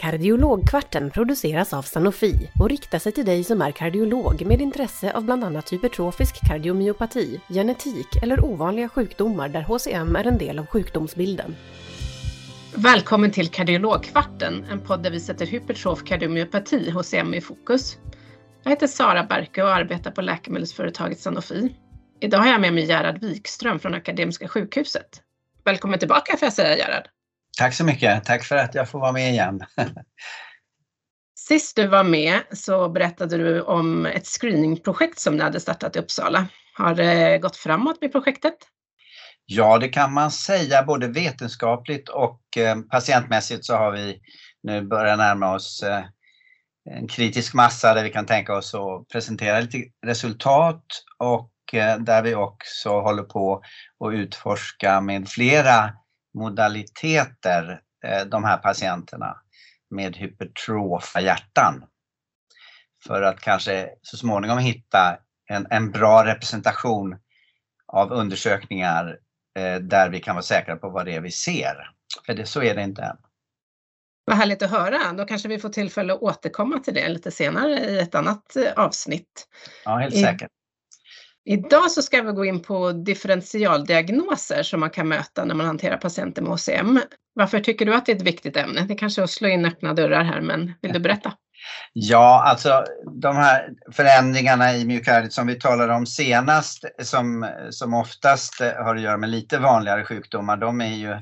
Kardiologkvarten produceras av Sanofi och riktar sig till dig som är kardiolog med intresse av bland annat hypertrofisk kardiomyopati, genetik eller ovanliga sjukdomar där HCM är en del av sjukdomsbilden. Välkommen till Kardiologkvarten, en podd där vi sätter hypertrof kardiomyopati, HCM, i fokus. Jag heter Sara Berke och arbetar på läkemedelsföretaget Sanofi. Idag har jag med mig Gerhard Wikström från Akademiska sjukhuset. Välkommen tillbaka får jag säga Gerhard. Tack så mycket. Tack för att jag får vara med igen. Sist du var med så berättade du om ett screeningprojekt som ni hade startat i Uppsala. Har det gått framåt med projektet? Ja, det kan man säga både vetenskapligt och eh, patientmässigt så har vi nu börjat närma oss eh, en kritisk massa där vi kan tänka oss att presentera lite resultat och eh, där vi också håller på att utforska med flera modaliteter eh, de här patienterna med hypertrofa hjärtan. För att kanske så småningom hitta en, en bra representation av undersökningar eh, där vi kan vara säkra på vad det är vi ser. För det, så är det inte än. Vad härligt att höra. Då kanske vi får tillfälle att återkomma till det lite senare i ett annat eh, avsnitt. Ja, helt säkert. Idag så ska vi gå in på differentialdiagnoser som man kan möta när man hanterar patienter med HCM. Varför tycker du att det är ett viktigt ämne? Det kanske är att slå in öppna dörrar här, men vill du berätta? Ja, alltså de här förändringarna i myokardiet som vi talade om senast, som, som oftast har att göra med lite vanligare sjukdomar, de är ju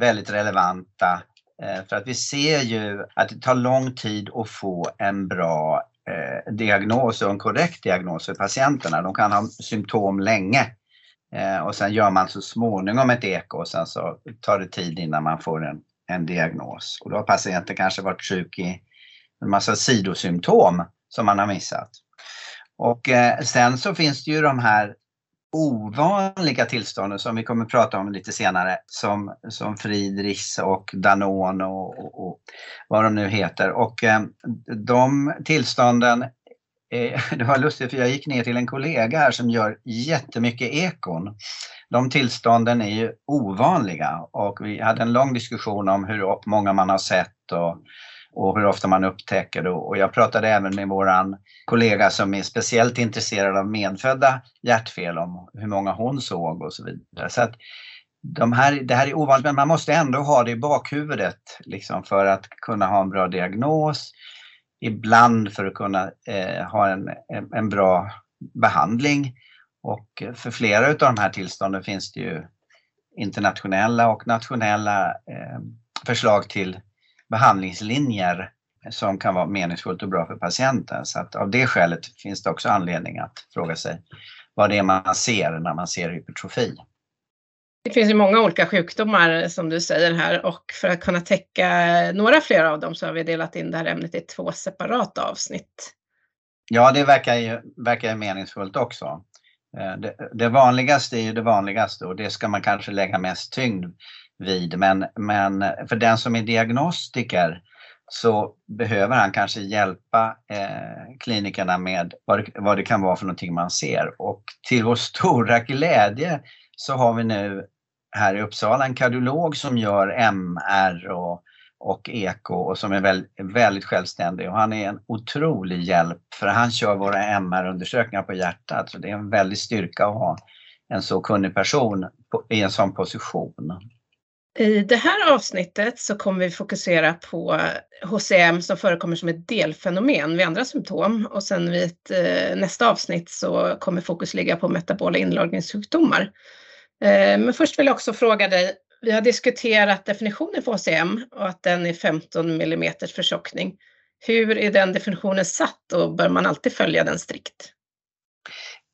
väldigt relevanta. Eh, för att vi ser ju att det tar lång tid att få en bra eh, diagnos och en korrekt diagnos för patienterna. De kan ha symptom länge eh, och sen gör man så småningom ett eko och sen så tar det tid innan man får en, en diagnos. Och då har patienten kanske varit sjuk i en massa sidosymptom som man har missat. Och eh, sen så finns det ju de här ovanliga tillstånden som vi kommer att prata om lite senare som, som Friedrichs och Danon och, och, och, vad de nu heter. Och eh, de tillstånden, eh, det var lustigt för jag gick ner till en kollega här som gör jättemycket ekon. De tillstånden är ju ovanliga och vi hade en lång diskussion om hur många man har sett och och hur ofta man upptäcker det. Och jag pratade även med våran kollega som är speciellt intresserad av medfödda hjärtfel om hur många hon såg och så vidare. Så att de här, det här är ovanligt men man måste ändå ha det i bakhuvudet liksom, för att kunna ha en bra diagnos. Ibland för att kunna eh, ha en, en bra behandling. Och för flera av de här tillstånden finns det ju internationella och nationella eh, förslag till behandlingslinjer som kan vara meningsfullt och bra för patienten. Så att av det skälet finns det också anledning att fråga sig vad det är man ser när man ser hypertrofi. Det finns ju många olika sjukdomar som du säger här och för att kunna täcka några fler av dem så har vi delat in det här ämnet i två separata avsnitt. Ja, det verkar ju, verkar ju meningsfullt också. Eh, det, det vanligaste är ju det vanligaste och det ska man kanske lägga mest tyngd vid. Men, men för den som är diagnostiker så behöver han kanske hjälpa eh, klinikerna med vad det, vad det kan vara för någonting man ser. Och till vår stora glädje så har vi nu här i Uppsala en kardiolog som gör MR och, och eko och som är väldigt, väldigt självständig och han är en otrolig hjälp för han kör våra MR-undersökningar på hjärtat. Så det är en väldig styrka att ha en så kunnig person på, i en sån position. I det här avsnittet så kommer vi fokusera på HCM som förekommer som ett delfenomen vid andra symptom och sen vid ett, eh, nästa avsnitt så kommer fokus ligga på metabola inlagringssjukdomar. Eh, men först vill jag också fråga dig, vi har diskuterat definitionen för HCM och att den är 15 mm förtjockning. Hur är den definitionen satt och bör man alltid följa den strikt?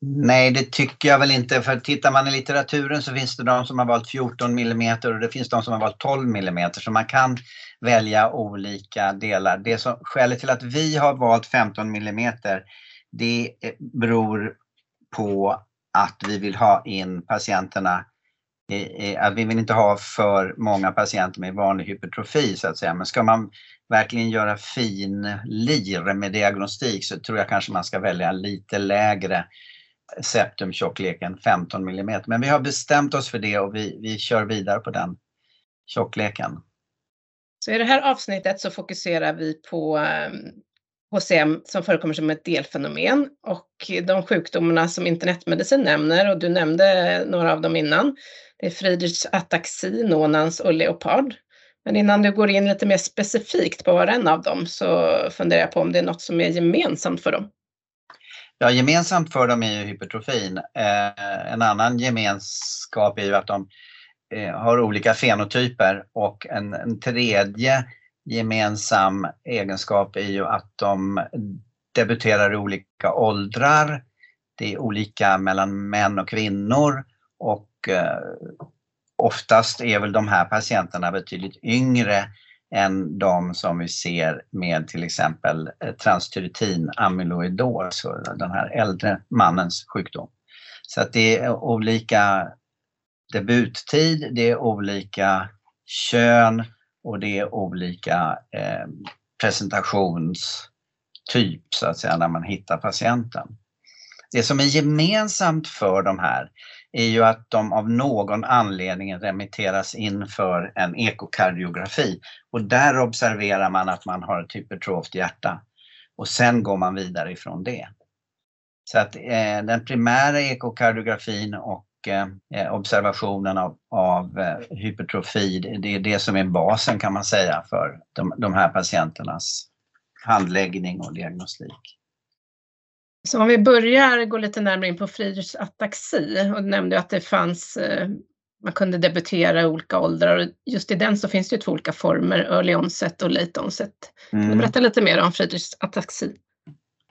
Nej, det tycker jag väl inte. För tittar man i litteraturen så finns det de som har valt 14 mm och det finns de som har valt 12 mm. Så man kan välja olika delar. Det som, skälet till att vi har valt 15 mm det beror på att vi vill ha in patienterna att vi vill inte ha för många patienter med vanlig hypertrofi så att säga. Men ska man verkligen göra fin lir med diagnostik så tror jag kanske man ska välja lite lägre septumtjockleken 15 mm. Men vi har bestämt oss för det och vi, vi kör vidare på den tjockleken. Så i det här avsnittet så fokuserar vi på HCM som förekommer som ett delfenomen och de sjukdomarna som internetmedicin nämner och du nämnde några av dem innan. Det är Friedrichs ataxi, Nonans och leopard. Men innan du går in lite mer specifikt på var en av dem så funderar jag på om det är något som är gemensamt för dem. Ja, gemensamt för dem är ju hypertrofin. Eh, en annan gemenskap är ju att de eh, har olika fenotyper och en, en tredje gemensam egenskap är ju att de debuterar i olika åldrar. Det är olika mellan män och kvinnor och eh, oftast är väl de här patienterna betydligt yngre än de som vi ser med till exempel eh, transtyretin amyloidos, den här äldre mannens sjukdom. Så att det är olika debuttid, det är olika kön och det är olika eh, presentationstyp så att säga när man hittar patienten. Det som är gemensamt för de här är ju att de av någon anledning remitteras in för en ekokardiografi och där observerar man att man har ett hypertroft hjärta och sen går man vidare ifrån det. Så att eh, den primära ekokardiografin och eh, eh observationen av, av eh, hypertrofi, det är det som är basen kan man säga för de, de här patienternas handläggning och diagnostik. Så om vi börjar gå lite närmare in på Friedrichs ataxi och du nämnde att det fanns, eh, man kunde debutera i olika åldrar och just i den så finns det ju två olika former, early onset och late onset. Mm. Kan du mm. berätta lite mer om Friedrichs ataxi?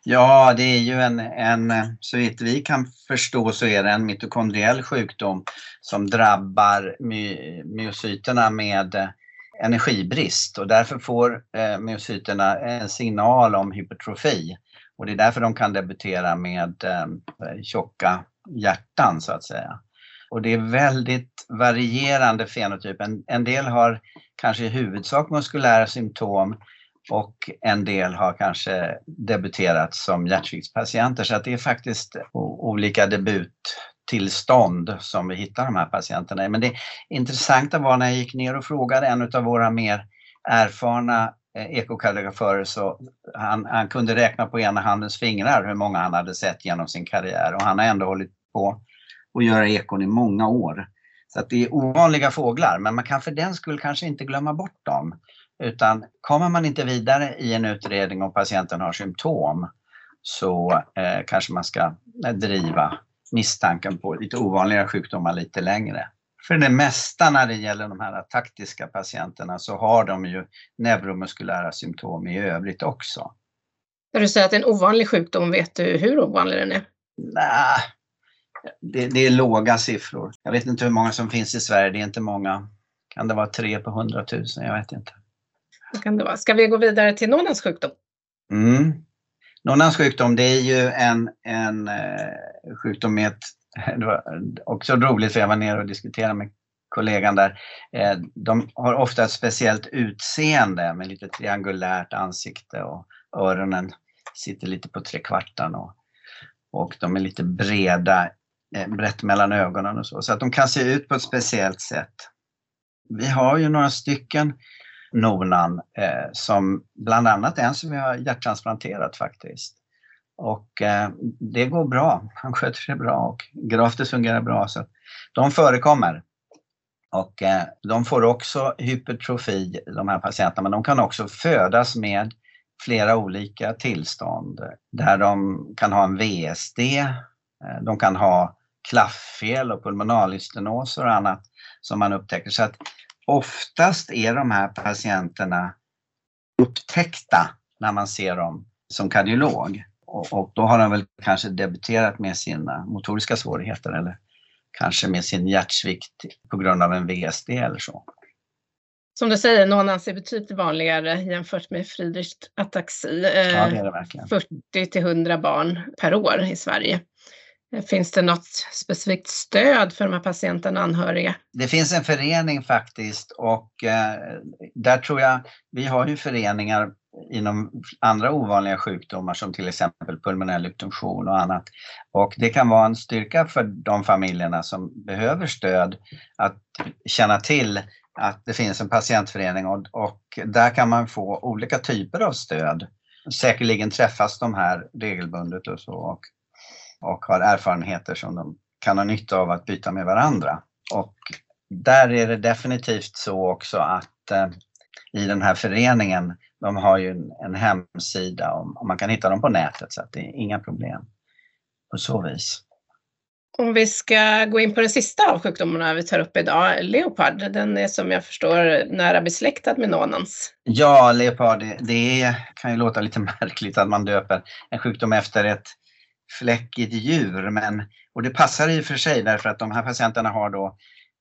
Ja, det är ju en, en, så vitt vi kan förstå så är det en mitokondriell sjukdom som drabbar my, myocyterna med energibrist och därför får eh, myocyterna en signal om hypertrofi. Och det är därför de kan debutera med eh, tjocka hjärtan så att säga. Och det är väldigt varierande fenotyp. En, en del har kanske i huvudsak muskulära symptom och en del har kanske debuterat som hjärtsviktspatienter. Så att det är faktiskt olika debuttillstånd som vi hittar de här patienterna i. Men det intressanta var när jag gick ner och frågade en av våra mer erfarna Eh, så han, han, kunde räkna på ena handens fingrar hur många han hade sett genom sin karriär och han har ändå hållit på att göra ekon i många år. Så att det är ovanliga fåglar men man kan för den skull kanske inte glömma bort dem. Utan kommer man inte vidare i en utredning och patienten har symptom så eh, kanske man ska driva misstanken på lite ovanliga sjukdomar lite längre. För det mesta när det gäller de här taktiska patienterna så har de ju neuromuskulära symptom i övrigt också. När du säger att det är en ovanlig sjukdom, vet du hur ovanlig den är? Nej, det, det, är låga siffror. Jag vet inte hur många som finns i Sverige, det är inte många. Kan det vara tre på hundratusen? Jag vet inte. Det kan det vara. Ska vi gå vidare till Nonans sjukdom? Mm. Nonans sjukdom det är ju en, en eh, sjukdom med ett det var också roligt för jag var nere och diskuterade med kollegan där. Eh, de har ofta ett speciellt utseende med lite triangulärt ansikte och öronen sitter lite på trekvartan och, och de är lite breda, eh, brett mellan ögonen och så. Så att de kan se ut på ett speciellt sätt. Vi har ju några stycken Nonan eh, som bland annat en som vi har hjärttransplanterat faktiskt. Och eh, det går bra. Han sköter sig bra och graftet fungerar bra. Så de förekommer. Och eh, de får också hypertrofi, de här patienterna, men de kan också födas med flera olika tillstånd där de kan ha en VSD, eh, de kan ha klafffel och pulmonalystenoser och annat som man upptäcker. Så att oftast är de här patienterna upptäckta när man ser dem som kardiolog. Och, och, då har han väl kanske debuterat med sina motoriska svårigheter eller kanske med sin hjärtsvikt på grund av en VSD eller så. Som du säger, nonans är betydligt vanligare jämfört med Friedrichs ataxi. Ja, det det verkligen. 40 till 100 barn per år i Sverige. Finns det något specifikt stöd för de här patienterna och anhöriga? Det finns en förening faktiskt och eh, där tror jag, vi har ju föreningar inom andra ovanliga sjukdomar som till exempel pulmonell hypertension och annat. Och det kan vara en styrka för de familjerna som behöver stöd att känna till att det finns en patientförening och, och där kan man få olika typer av stöd. Säkerligen träffas de här regelbundet och så och, och har erfarenheter som de kan ha nytta av att byta med varandra. Och där är det definitivt så också att eh, i den här föreningen, de har ju en, en hemsida och, och man kan hitta dem på nätet så att det är inga problem på så vis. Om vi ska gå in på den sista av sjukdomarna vi tar upp idag, leopard, den är som jag förstår nära besläktad med nonans. Ja, leopard, det, det kan ju låta lite märkligt att man döper en sjukdom efter ett fläckigt djur, men och det passar i och för sig därför att de här patienterna har då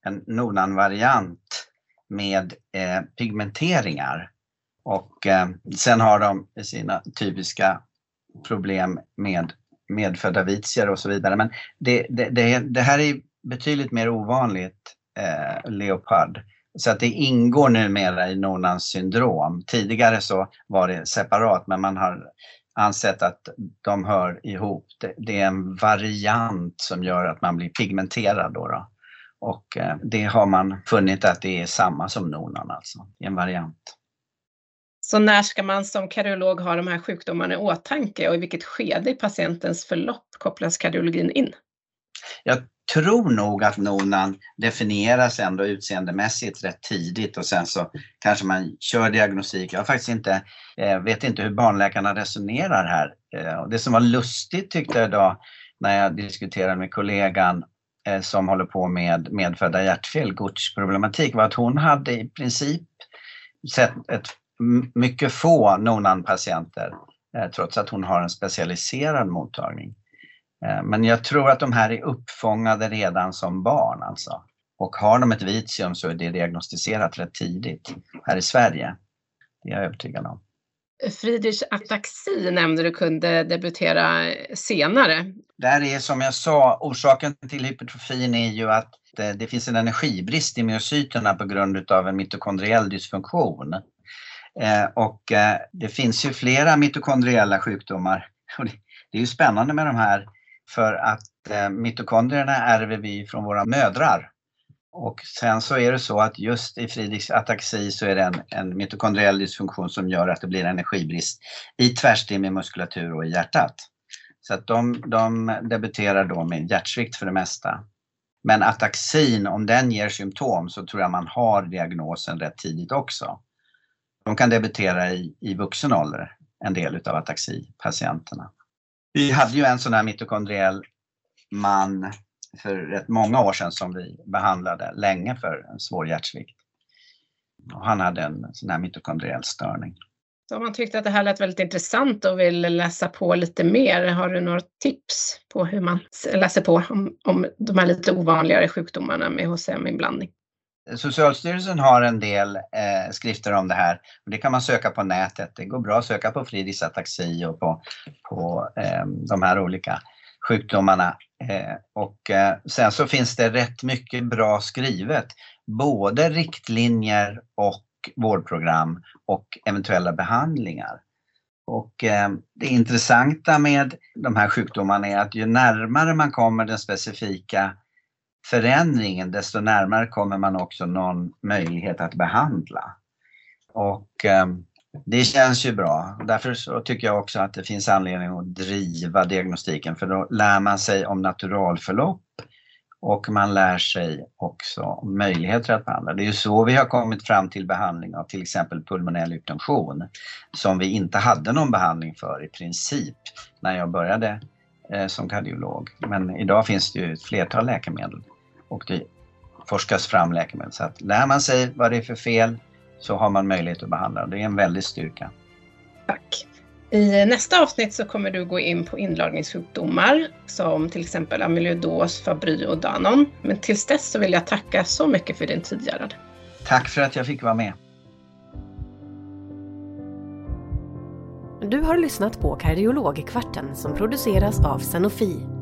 en nonan-variant med eh, pigmenteringar och eh, sen har de sina typiska problem med medfödda vitier och så vidare. Men det, det, det, det här är betydligt mer ovanligt, eh, leopard. Så att det ingår numera i Nornans syndrom. Tidigare så var det separat men man har ansett att de hör ihop. Det, det är en variant som gör att man blir pigmenterad. Då, då. Och eh, det har man funnit att det är samma som Nonan alltså, en variant. Så när ska man som kardiolog ha de här sjukdomarna i åtanke och i vilket skede i patientens förlopp kopplas kardiologin in? Jag tror nog att nonan definieras ändå utseendemässigt rätt tidigt och sen så kanske man kör diagnostik. Jag faktiskt inte, eh, vet inte hur barnläkarna resonerar här. Eh, det som var lustigt tyckte jag idag när jag diskuterade med kollegan eh, som håller på med medfödda hjärtfel, Gutsch problematik, var att hon hade i princip sett ett mycket få Nonan-patienter eh, trots att hon har en specialiserad mottagning. Eh, men jag tror att de här är uppfångade redan som barn alltså. Och har de ett vitium så är det diagnostiserat rätt tidigt här i Sverige. Det är jag övertygad om. Friedrichs ataxi nämnde du kunde debutera senare. Där är som jag sa, orsaken till hypertrofin är ju att det, det finns en energibrist i myocyterna på grund av en mitokondriell dysfunktion. Eh, och eh, det finns ju flera mitokondriella sjukdomar. det är ju spännande med de här för att eh, mitokondrierna ärver vi från våra mödrar. Och sen så är det så att just i Friedrichs ataxi så är det en, en mitokondriell dysfunktion som gör att det blir energibrist i muskulatur och i hjärtat. Så att de, de debuterar då med hjärtsvikt för det mesta. Men ataxin, om den ger symptom så tror jag man har diagnosen rätt tidigt också. De kan debutera i, i vuxen ålder, en del utav ataxipatienterna. Vi hade ju en sån här mitokondriell man för rätt många år sedan som vi behandlade länge för en svår hjärtsvikt. Och han hade en sån här mitokondriell störning. Så om man tyckte att det här lät väldigt intressant och vill läsa på lite mer, har du några tips på hur man läser på om, om de här lite ovanligare sjukdomarna med HCM-inblandning? Socialstyrelsen har en del eh, skrifter om det här och det kan man söka på nätet. Det går bra att söka på Fridis ataxi och på, på eh, de här olika sjukdomarna. Eh, och eh, sen så finns det rätt mycket bra skrivet, både riktlinjer och vårdprogram och eventuella behandlingar. Och eh, det intressanta med de här sjukdomarna är att ju närmare man kommer den specifika förändringen, desto närmare kommer man också någon möjlighet att behandla. Och eh, det känns ju bra. Därför så tycker jag också att det finns anledning att driva diagnostiken för då lär man sig om naturalförlopp och man lär sig också om möjligheter att behandla. Det är ju så vi har kommit fram till behandling av till exempel pulmonell hypertension som vi inte hade någon behandling för i princip när jag började eh, som kardiolog. Men idag finns det ju ett flertal läkemedel och det forskas fram läkemedel. Så att lär man sig vad det är för fel så har man möjlighet att behandla det. är en väldig styrka. Tack. I nästa avsnitt så kommer du gå in på inlagringssjukdomar som till exempel amyloidos, Fabry och Danon. Men tills dess så vill jag tacka så mycket för din tid Gerhard. Tack för att jag fick vara med. Du har lyssnat på Kardiologkvarten som produceras av Sanofi